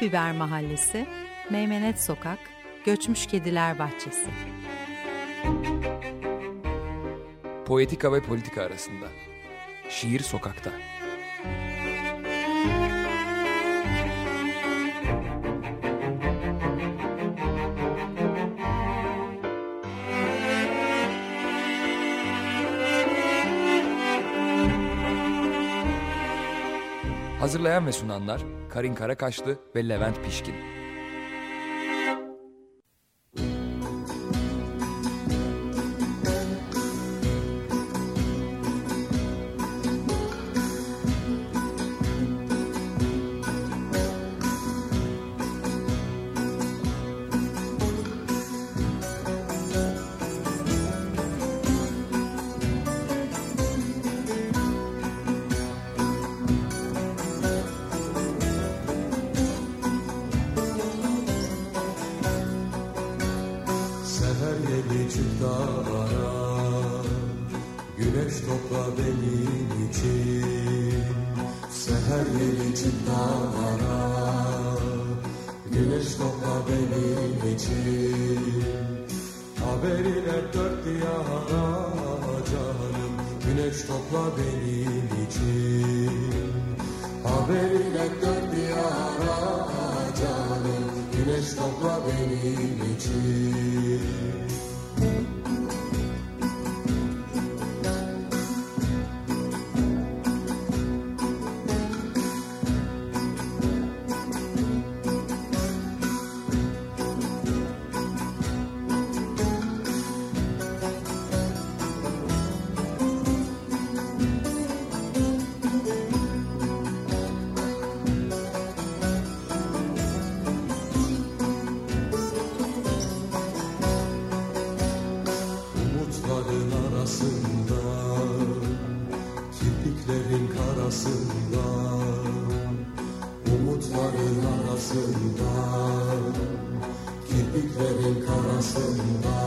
Biber Mahallesi, Meymenet Sokak, Göçmüş Kediler Bahçesi. Poetika ve politika arasında. Şiir sokakta. Hazırlayan ve sunanlar Karin Karakaşlı ve Levent Pişkin. Çık dağlara Güneş topla benim için Haberin hep dört diyara canım Güneş topla benim için Haberin hep dört diyara canım Güneş topla benim için arasında Kirpiklerin karasında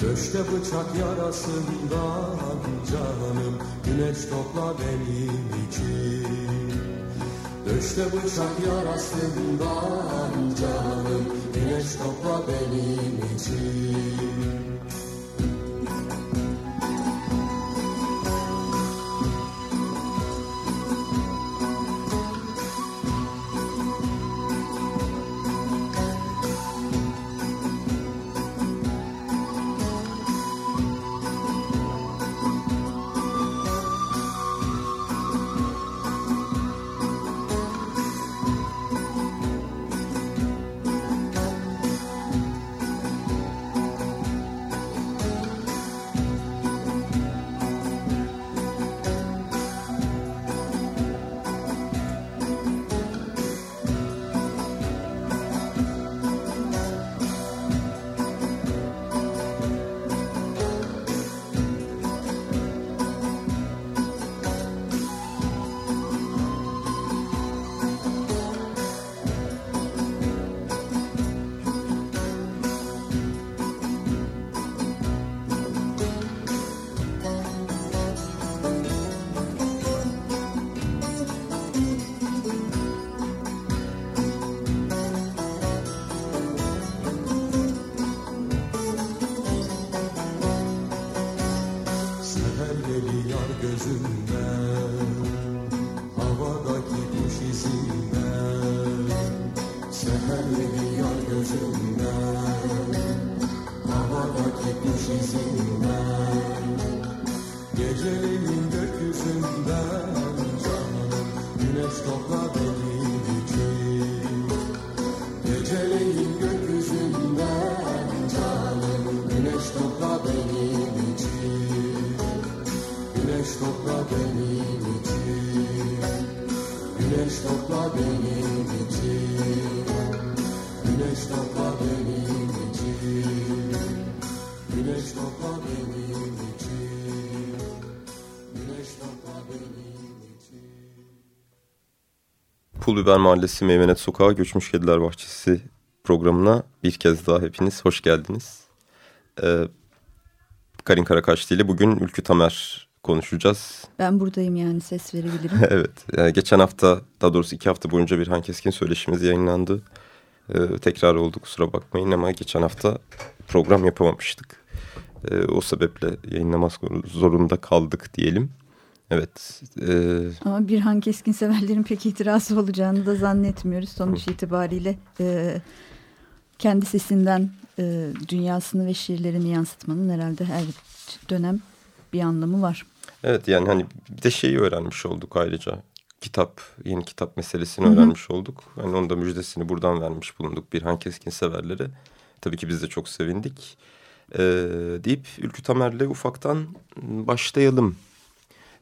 Döşte bıçak yarasından canım Güneş topla benim için. Döşte bıçak yarasından canım Güneş topla benim için gözümden Pul Biber Mahallesi Meymenet Sokağı Göçmüş Kediler Bahçesi programına bir kez daha hepiniz hoş geldiniz. Ee, Karin Karakaşlı ile bugün Ülkü Tamer konuşacağız. Ben buradayım yani ses verebilirim. evet. Yani geçen hafta daha doğrusu iki hafta boyunca bir Keskin söyleşimiz yayınlandı. Ee, tekrar oldu kusura bakmayın ama geçen hafta program yapamamıştık. Ee, o sebeple yayınlamak zorunda kaldık diyelim. Evet. E... Ama Birhan Keskin severlerin pek itirazı olacağını da zannetmiyoruz. Sonuç itibariyle e, kendi sesinden e, dünyasını ve şiirlerini yansıtmanın herhalde her dönem bir anlamı var. Evet yani hani bir de şeyi öğrenmiş olduk ayrıca. Kitap, yeni kitap meselesini Hı -hı. öğrenmiş olduk. Hani onun da müjdesini buradan vermiş bulunduk Birhan Keskin severlere. Tabii ki biz de çok sevindik. Ee, deyip Ülkü Tamer'le ufaktan başlayalım.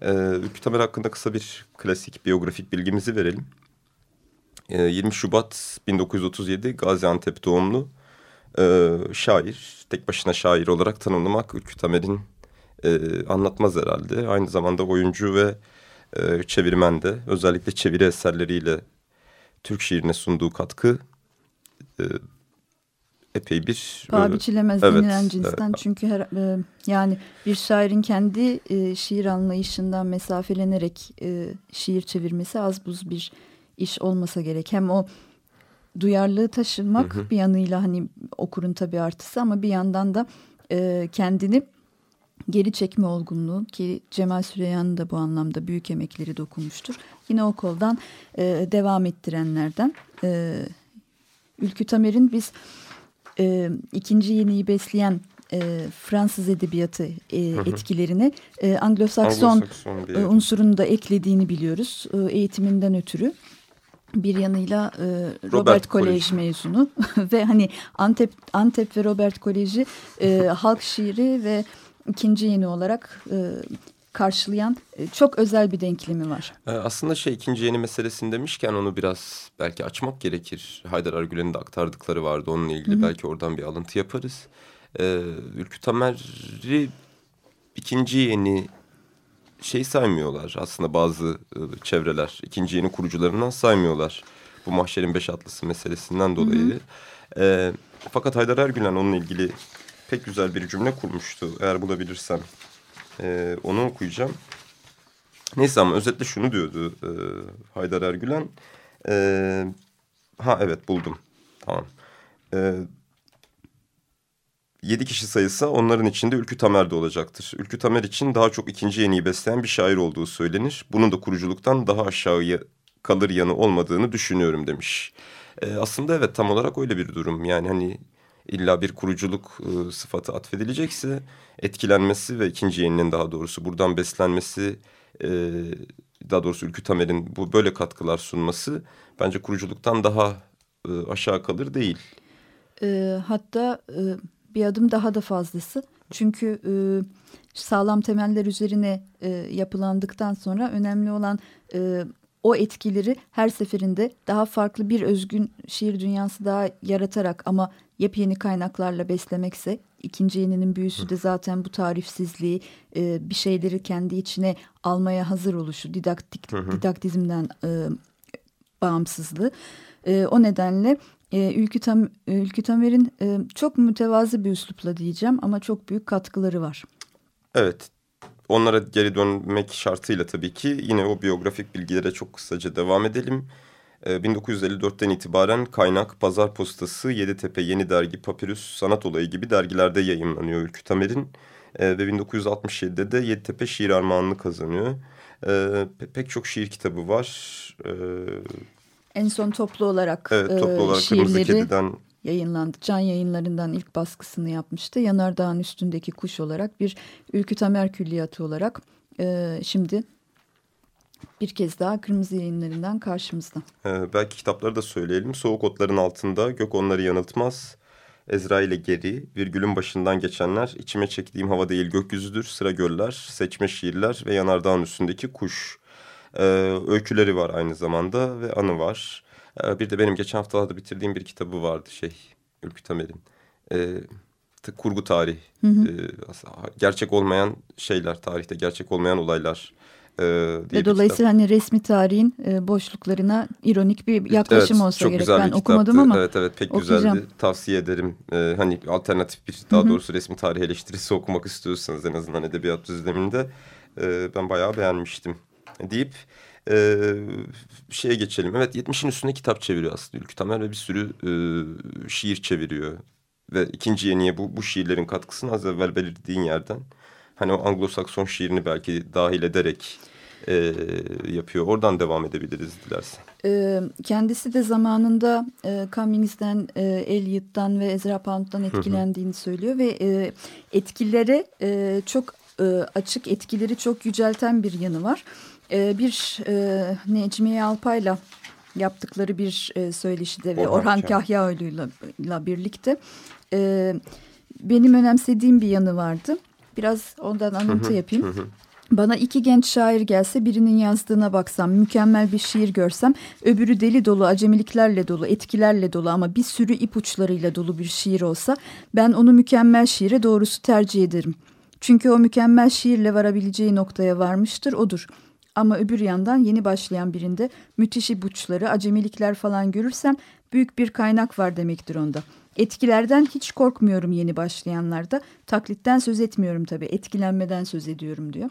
Ee, Ülkü Tamer hakkında kısa bir klasik biyografik bilgimizi verelim. Ee, 20 Şubat 1937 Gaziantep doğumlu e, şair. Tek başına şair olarak tanımlamak Ülkü Tamer'in e, anlatmaz herhalde. Aynı zamanda oyuncu ve e, çevirmen de özellikle çeviri eserleriyle Türk şiirine sunduğu katkı e, epey bir... Paha biçilemez evet, denilen cinsten. Evet. Çünkü her, e, yani bir şairin kendi e, şiir anlayışından mesafelenerek e, şiir çevirmesi az buz bir iş olmasa gerek. Hem o duyarlılığı taşınmak hı hı. bir yanıyla hani okurun tabii artısı ama bir yandan da e, kendini geri çekme olgunluğu ki Cemal Süreyya'nın da bu anlamda büyük emekleri dokunmuştur. Yine o koldan e, devam ettirenlerden. E, Ülkü Tamer'in biz e, ikinci yeniyi besleyen e, Fransız edebiyatı e, etkilerini e, Anglo-Sakson Anglo e, unsurunu da eklediğini biliyoruz e, eğitiminden ötürü. Bir yanıyla e, Robert, Robert Kolej. mezunu ve hani Antep Antep ve Robert Koleji e, halk şiiri ve ikinci yeni olarak e, karşılayan e, çok özel bir denklemi var. E, aslında şey ikinci yeni meselesini demişken onu biraz belki açmak gerekir. Haydar Argulen'in de aktardıkları vardı onunla ilgili Hı -hı. belki oradan bir alıntı yaparız. Ee, Ülkü Tamer'i ikinci yeni şey saymıyorlar aslında bazı e, çevreler. ikinci yeni kurucularından saymıyorlar. Bu mahşerin beş atlısı meselesinden dolayı. Hı hı. E, fakat Haydar Ergülen onunla ilgili pek güzel bir cümle kurmuştu. Eğer bulabilirsem e, onu okuyacağım. Neyse ama özetle şunu diyordu e, Haydar Ergülen. E, ha evet buldum. Tamam. E, 7 kişi sayısı onların içinde Ülkü Tamer de olacaktır. Ülkü Tamer için daha çok ikinci yeniyi besleyen bir şair olduğu söylenir. Bunun da kuruculuktan daha aşağıya kalır yanı olmadığını düşünüyorum demiş. E, aslında evet tam olarak öyle bir durum. Yani hani illa bir kuruculuk e, sıfatı atfedilecekse etkilenmesi ve ikinci yeninin daha doğrusu buradan beslenmesi daha doğrusu Ülkü Tamer'in bu böyle katkılar sunması bence kuruculuktan daha aşağı kalır değil. E, hatta bir adım daha da fazlası. Çünkü sağlam temeller üzerine yapılandıktan sonra önemli olan o etkileri her seferinde daha farklı bir özgün şiir dünyası daha yaratarak ama yepyeni kaynaklarla beslemekse ikinci yeninin büyüsü de zaten bu tarifsizliği e, bir şeyleri kendi içine almaya hazır oluşu didaktik didaktizmden e, bağımsızlığı e, o nedenle e, Ülkü, Tam, Ülkü Tamer'in e, çok mütevazı bir üslupla diyeceğim ama çok büyük katkıları var. Evet onlara geri dönmek şartıyla tabii ki yine o biyografik bilgilere çok kısaca devam edelim. 1954'ten ee, itibaren Kaynak, Pazar Postası, Yeditepe, Yeni Dergi, Papyrus, Sanat Olayı gibi dergilerde yayınlanıyor Ülkü Tamer'in. Ee, ve 1967'de de Yeditepe Şiir Armağanını kazanıyor. Ee, pek çok şiir kitabı var. En son toplu olarak, evet, toplu olarak şiirleri Kedi'den yayınlandı. Can yayınlarından ilk baskısını yapmıştı. Yanardağ'ın üstündeki kuş olarak bir Ülkü Tamer külliyatı olarak şimdi bir kez daha Kırmızı Yayınları'ndan karşımızda. Ee, belki kitapları da söyleyelim. Soğuk otların altında gök onları yanıltmaz. Ezra ile geri, virgülün başından geçenler, içime çektiğim hava değil gökyüzüdür, sıra göller, seçme şiirler ve yanardağın üstündeki kuş. Ee, öyküleri var aynı zamanda ve anı var. Ee, bir de benim geçen haftalarda bitirdiğim bir kitabı vardı şey, Ülkü Tamer'in. Ee, kurgu tarih. Hı hı. Ee, gerçek olmayan şeyler, tarihte gerçek olmayan olaylar e, diye Ve dolayısıyla hani resmi tarihin e, boşluklarına ironik bir yaklaşım evet, olsa çok gerek. Güzel ben bir okumadım kitaptı. ama Evet evet pek okuyacağım. güzeldi. Tavsiye ederim. Ee, hani alternatif bir daha doğrusu resmi tarih eleştirisi okumak istiyorsanız en azından edebiyat düzleminde e, ben bayağı beğenmiştim deyip e, şeye geçelim. Evet 70'in üstünde kitap çeviriyor aslında Ülkü Tamer ve bir sürü e, şiir çeviriyor. Ve ikinci yeniye bu, bu şiirlerin katkısını az evvel belirttiğin yerden hani o Anglo-Sakson şiirini belki dahil ederek e, yapıyor. Oradan devam edebiliriz dilersen. E, kendisi de zamanında e, Cummings'den, e, Eliot'tan ve Ezra Pound'dan etkilendiğini söylüyor ve e, etkileri e, çok e, açık, etkileri çok yücelten bir yanı var. E, bir e, Necmiye Alpay'la yaptıkları bir e, söyleşide ve Orhan Orhan Kahya. Kahyaoğlu'yla birlikte e, benim önemsediğim bir yanı vardı. Biraz ondan alıntı yapayım. Bana iki genç şair gelse birinin yazdığına baksam, mükemmel bir şiir görsem, öbürü deli dolu, acemiliklerle dolu, etkilerle dolu ama bir sürü ipuçlarıyla dolu bir şiir olsa ben onu mükemmel şiire doğrusu tercih ederim. Çünkü o mükemmel şiirle varabileceği noktaya varmıştır, odur. Ama öbür yandan yeni başlayan birinde müthiş ipuçları, acemilikler falan görürsem büyük bir kaynak var demektir onda. Etkilerden hiç korkmuyorum yeni başlayanlarda. Taklitten söz etmiyorum tabii, etkilenmeden söz ediyorum diyor.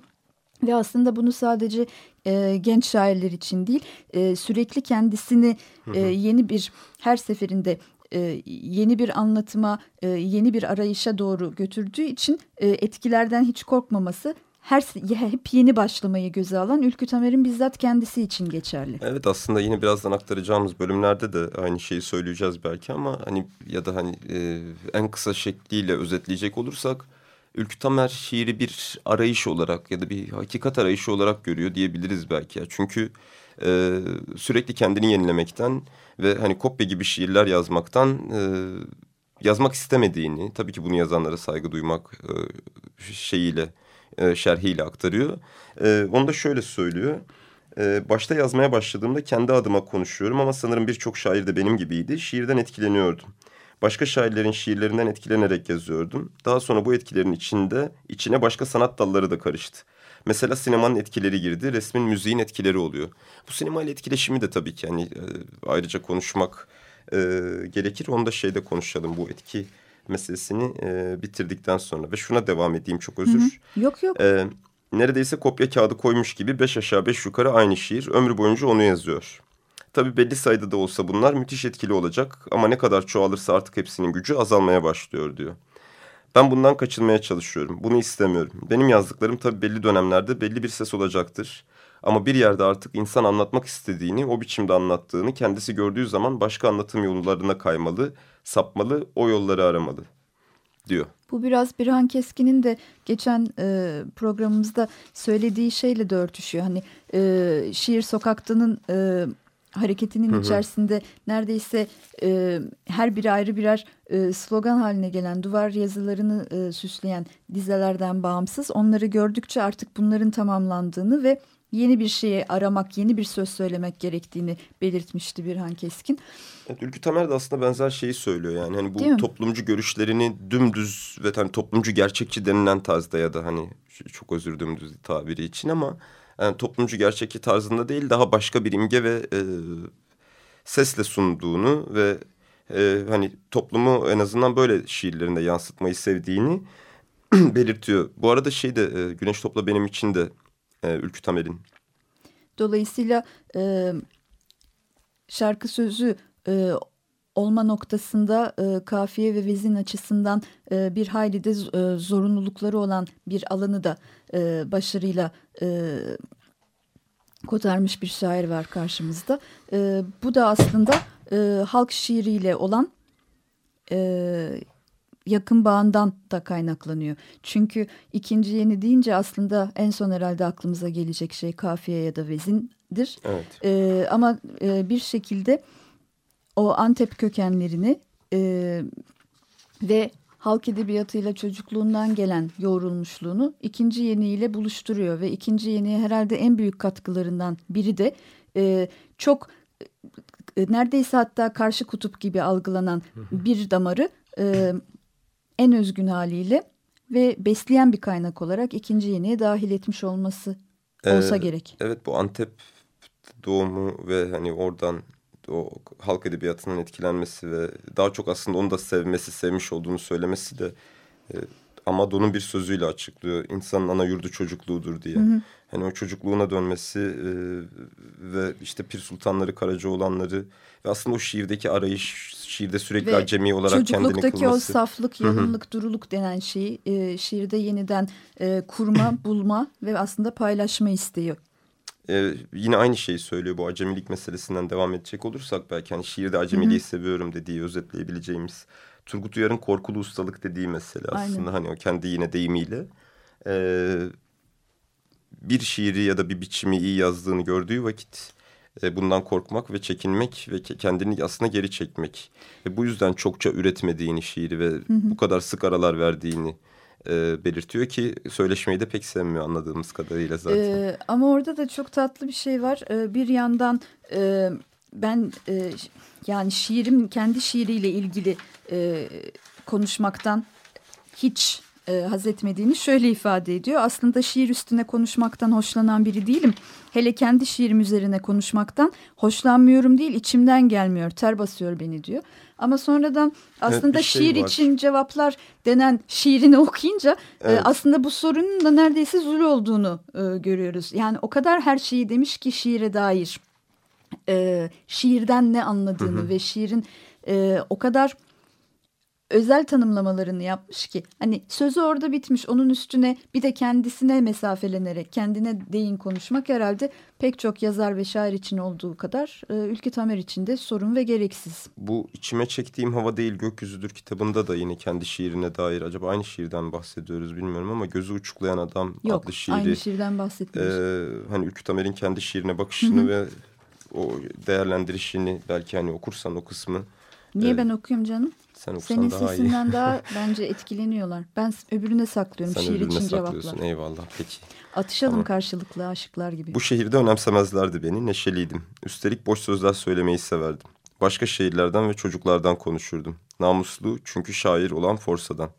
Ve aslında bunu sadece e, genç şairler için değil, e, sürekli kendisini e, yeni bir her seferinde e, yeni bir anlatıma, e, yeni bir arayışa doğru götürdüğü için e, etkilerden hiç korkmaması her hep yeni başlamayı göze alan Ülkü Tamer'in bizzat kendisi için geçerli. Evet aslında yine birazdan aktaracağımız bölümlerde de aynı şeyi söyleyeceğiz belki ama hani ya da hani e, en kısa şekliyle özetleyecek olursak Ülkü Tamer şiiri bir arayış olarak ya da bir hakikat arayışı olarak görüyor diyebiliriz belki ya. Çünkü e, sürekli kendini yenilemekten ve hani kopya gibi şiirler yazmaktan e, yazmak istemediğini tabii ki bunu yazanlara saygı duymak e, şeyiyle e, şerhiyle aktarıyor. E, onu da şöyle söylüyor. E, başta yazmaya başladığımda kendi adıma konuşuyorum ama sanırım birçok şair de benim gibiydi. Şiirden etkileniyordum. Başka şairlerin şiirlerinden etkilenerek yazıyordum. Daha sonra bu etkilerin içinde içine başka sanat dalları da karıştı. Mesela sinemanın etkileri girdi, resmin müziğin etkileri oluyor. Bu sinemayla etkileşimi de tabii ki hani e, ayrıca konuşmak e, gerekir. Onu da şeyde konuşalım bu etki meselesini e, bitirdikten sonra. Ve şuna devam edeyim çok özür. Hı hı. Yok yok. E, neredeyse kopya kağıdı koymuş gibi beş aşağı beş yukarı aynı şiir. Ömrü boyunca onu yazıyor. Tabii belli sayıda da olsa bunlar müthiş etkili olacak. Ama ne kadar çoğalırsa artık hepsinin gücü azalmaya başlıyor diyor. Ben bundan kaçınmaya çalışıyorum. Bunu istemiyorum. Benim yazdıklarım tabii belli dönemlerde belli bir ses olacaktır. Ama bir yerde artık insan anlatmak istediğini, o biçimde anlattığını kendisi gördüğü zaman başka anlatım yollarına kaymalı, sapmalı, o yolları aramalı diyor. Bu biraz Birhan Keskin'in de geçen e, programımızda söylediği şeyle de örtüşüyor. Hani e, şiir sokaktanın e, hareketinin hı hı. içerisinde neredeyse e, her biri ayrı birer e, slogan haline gelen duvar yazılarını e, süsleyen dizelerden bağımsız onları gördükçe artık bunların tamamlandığını ve yeni bir şeyi aramak, yeni bir söz söylemek gerektiğini belirtmişti Birhan Keskin. Evet, Ülkü Tamer de aslında benzer şeyi söylüyor yani hani bu toplumcu görüşlerini dümdüz ve hani toplumcu gerçekçi denilen tarzda ya da hani çok özür dümdüz tabiri için ama yani toplumcu gerçekçi tarzında değil daha başka bir imge ve e, sesle sunduğunu ve e, hani toplumu en azından böyle şiirlerinde yansıtmayı sevdiğini belirtiyor. Bu arada şey de e, Güneş Topla benim için de e, Ülkü Tamer'in. Dolayısıyla e, şarkı sözü e, olma noktasında e, kafiye ve vezin açısından e, bir hayli de e, zorunlulukları olan bir alanı da e, başarıyla e, kotarmış bir şair var karşımızda. E, bu da aslında e, halk şiiriyle olan e, yakın bağından da kaynaklanıyor. Çünkü ikinci yeni deyince aslında en son herhalde aklımıza gelecek şey kafiye ya da vezindir. Evet. E, ama e, bir şekilde o Antep kökenlerini e, ve halk edebiyatıyla çocukluğundan gelen yoğrulmuşluğunu ikinci yeniyle buluşturuyor ve ikinci yeniye herhalde en büyük katkılarından biri de e, çok e, neredeyse hatta karşı kutup gibi algılanan bir damarı e, en özgün haliyle ve besleyen bir kaynak olarak ikinci yeniye dahil etmiş olması olsa gerek. Evet bu Antep doğumu ve hani oradan o halk edebiyatının etkilenmesi ve daha çok aslında onu da sevmesi, sevmiş olduğunu söylemesi de e, Amado'nun bir sözüyle açıklıyor. İnsanın ana yurdu çocukluğudur diye. Hı hı. Hani o çocukluğuna dönmesi e, ve işte Pir Sultanları, Karacaoğlanları ve aslında o şiirdeki arayış, şiirde sürekli ve acemi olarak kendini kılması. Çocukluktaki o saflık, yalınlık, duruluk denen şeyi e, şiirde yeniden e, kurma, bulma ve aslında paylaşma istiyor. Ee, yine aynı şeyi söylüyor bu acemilik meselesinden devam edecek olursak belki hani şiirde acemiliği Hı -hı. seviyorum dediği özetleyebileceğimiz Turgut Uyar'ın korkulu ustalık dediği mesele aslında Aynen. hani o kendi yine deyimiyle e, bir şiiri ya da bir biçimi iyi yazdığını gördüğü vakit e, bundan korkmak ve çekinmek ve kendini aslında geri çekmek ve bu yüzden çokça üretmediğini şiiri ve hı hı. bu kadar sık aralar verdiğini e, belirtiyor ki söyleşmeyi de pek sevmiyor anladığımız kadarıyla zaten. Ee, ama orada da çok tatlı bir şey var. Ee, bir yandan e, ben e, yani şiirim kendi şiiriyle ilgili e, konuşmaktan hiç e, haz etmediğini şöyle ifade ediyor. Aslında şiir üstüne konuşmaktan hoşlanan biri değilim. Hele kendi şiirim üzerine konuşmaktan hoşlanmıyorum değil içimden gelmiyor ter basıyor beni diyor. Ama sonradan aslında evet, şey şiir var. için cevaplar denen şiirini okuyunca e, evet. e, aslında bu sorunun da neredeyse zul olduğunu e, görüyoruz. Yani o kadar her şeyi demiş ki şiire dair e, şiirden ne anladığını hı hı. ve şiirin e, o kadar özel tanımlamalarını yapmış ki hani sözü orada bitmiş onun üstüne bir de kendisine mesafelenerek kendine değin konuşmak herhalde pek çok yazar ve şair için olduğu kadar e, Ülke Tamer için de sorun ve gereksiz. Bu içime çektiğim hava değil gökyüzüdür kitabında da yine kendi şiirine dair acaba aynı şiirden bahsediyoruz bilmiyorum ama gözü uçuklayan adam Yok, adlı şiiri. Yok aynı şiirden bahsetmiyoruz. E, hani Ülke Tamer'in kendi şiirine bakışını ve o değerlendirişini belki hani okursan o kısmı. Niye e, ben okuyayım canım? Sen Senin daha sesinden iyi. daha bence etkileniyorlar. Ben öbürüne saklıyorum. Sen Şiir öbürüne için saklıyorsun. cevaplar. Eyvallah peki. Atışalım tamam. karşılıklı aşıklar gibi. Bu şehirde önemsemezlerdi beni. Neşeliydim. Üstelik boş sözler söylemeyi severdim. Başka şehirlerden ve çocuklardan konuşurdum. Namuslu çünkü şair olan Forsa'dan.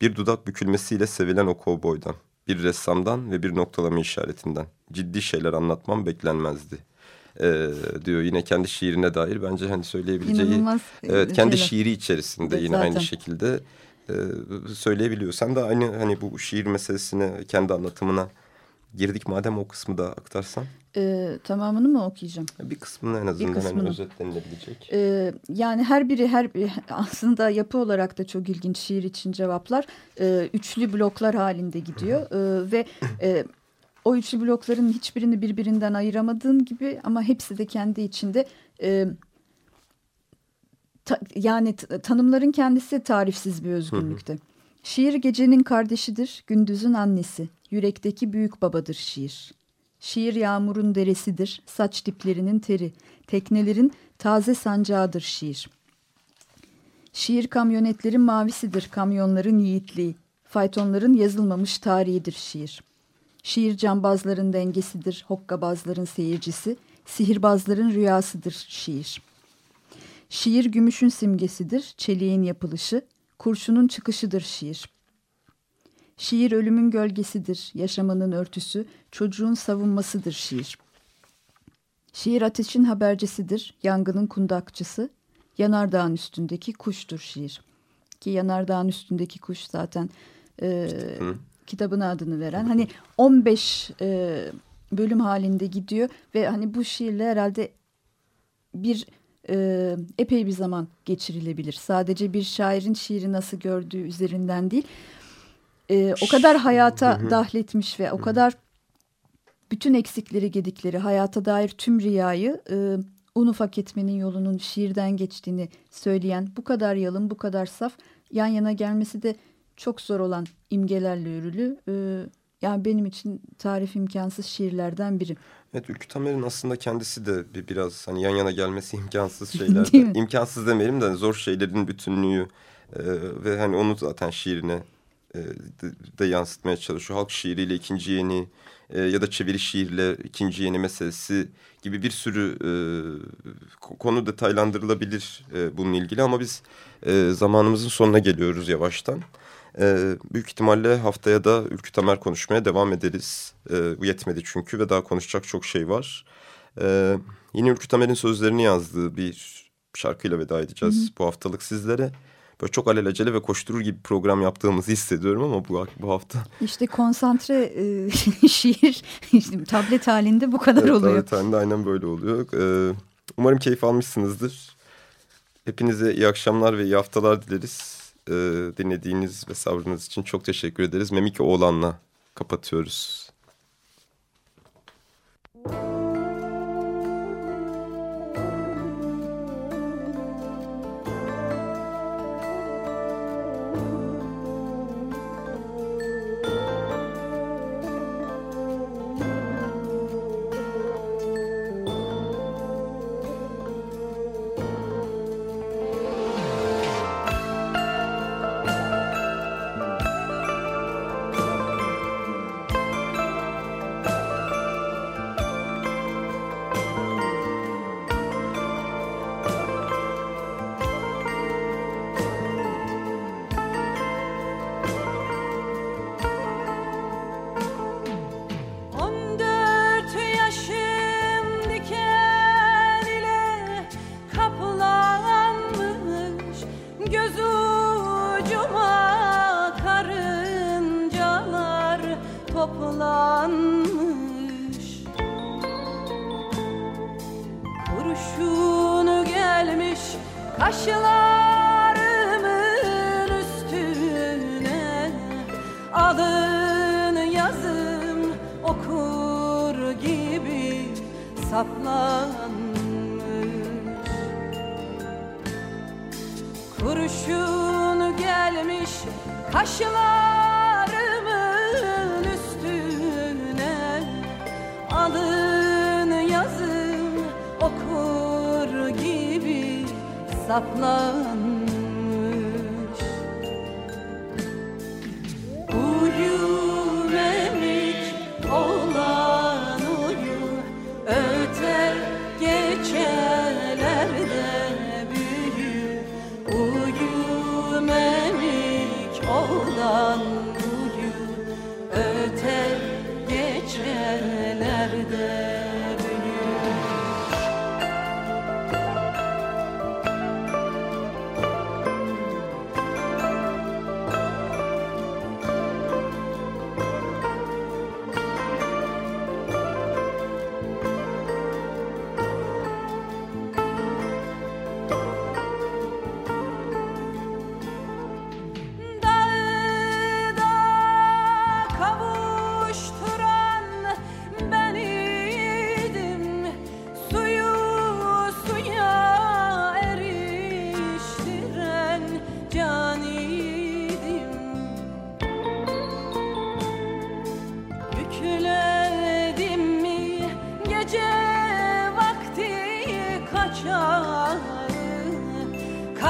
Bir dudak bükülmesiyle sevilen o kovboydan. Bir ressamdan ve bir noktalama işaretinden. Ciddi şeyler anlatmam beklenmezdi e, diyor yine kendi şiirine dair bence hani söyleyebileceği İnanılmaz evet kendi şeyler. şiiri içerisinde evet, yine zaten. aynı şekilde e, söyleyebiliyor. Sen de aynı hani bu şiir meselesine kendi anlatımına girdik madem o kısmı da aktarsan. Ee, tamamını mı okuyacağım? Bir kısmını en azından bir kısmını. Hani özetlenilebilecek. Ee, yani her biri her aslında yapı olarak da çok ilginç şiir için cevaplar. Ee, üçlü bloklar halinde gidiyor ee, ve e, o üçlü blokların hiçbirini birbirinden ayıramadığın gibi ama hepsi de kendi içinde e, ta, yani tanımların kendisi tarifsiz bir özgünlükte. Hı hı. Şiir gecenin kardeşidir, gündüzün annesi. Yürekteki büyük babadır şiir. Şiir yağmurun deresidir, saç diplerinin teri. Teknelerin taze sancağıdır şiir. Şiir kamyonetlerin mavisidir, kamyonların yiğitliği. Faytonların yazılmamış tarihidir şiir. Şiir cambazların dengesidir, hokkabazların seyircisi, sihirbazların rüyasıdır şiir. Şiir gümüşün simgesidir, çeliğin yapılışı, kurşunun çıkışıdır şiir. Şiir ölümün gölgesidir, yaşamanın örtüsü, çocuğun savunmasıdır şiir. Şiir ateşin habercisidir, yangının kundakçısı, yanardağın üstündeki kuştur şiir. Ki yanardağın üstündeki kuş zaten e, kitabına adını veren. Hani 15 e, bölüm halinde gidiyor ve hani bu şiirle herhalde bir e, epey bir zaman geçirilebilir. Sadece bir şairin şiiri nasıl gördüğü üzerinden değil. E, o kadar hayata dahletmiş ve o kadar bütün eksikleri gedikleri hayata dair tüm riyayı e, un ufak etmenin yolunun şiirden geçtiğini söyleyen bu kadar yalın bu kadar saf yan yana gelmesi de çok zor olan imgelerle örülü. E, yani benim için tarif imkansız şiirlerden biri. Evet Ülkü Tamer'in aslında kendisi de bir, biraz hani yan yana gelmesi imkansız şeyler. İmkansız demeyelim de zor şeylerin bütünlüğü e, ve hani onu zaten şiirine e, de, de yansıtmaya çalışıyor. Halk şiiriyle ikinci yeni e, ya da çeviri şiirle ikinci yeni meselesi gibi bir sürü e, konu detaylandırılabilir e, bununla ilgili ama biz e, zamanımızın sonuna geliyoruz yavaştan. Ee, büyük ihtimalle haftaya da Ülkü Tamer konuşmaya devam ederiz. Ee, bu yetmedi çünkü ve daha konuşacak çok şey var. Ee, yine Ülkü Tamer'in sözlerini yazdığı bir şarkıyla veda edeceğiz hı hı. bu haftalık sizlere. Böyle çok alelacele ve koşturur gibi program yaptığımızı hissediyorum ama bu, bu hafta... İşte konsantre e, şiir işte tablet halinde bu kadar evet, oluyor. Tablet halinde aynen böyle oluyor. Ee, umarım keyif almışsınızdır. Hepinize iyi akşamlar ve iyi haftalar dileriz. Ee, dinlediğiniz ve sabrınız için çok teşekkür ederiz. Memike Oğlan'la kapatıyoruz. Ashila. kitaplar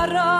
Sahara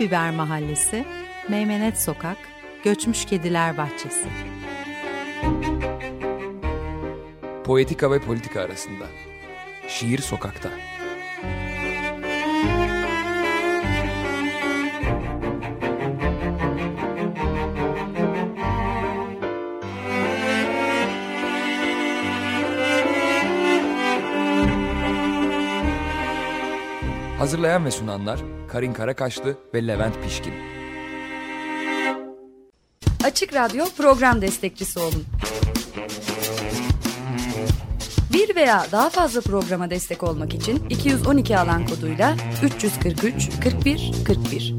Biber Mahallesi, Meymenet Sokak, Göçmüş Kediler Bahçesi. Poetika ve politika arasında. Şiir Sokak'ta. Hazırlayan ve sunanlar Karin Karakaşlı ve Levent Pişkin. Açık Radyo program destekçisi olun. Bir veya daha fazla programa destek olmak için 212 alan koduyla 343 41 41.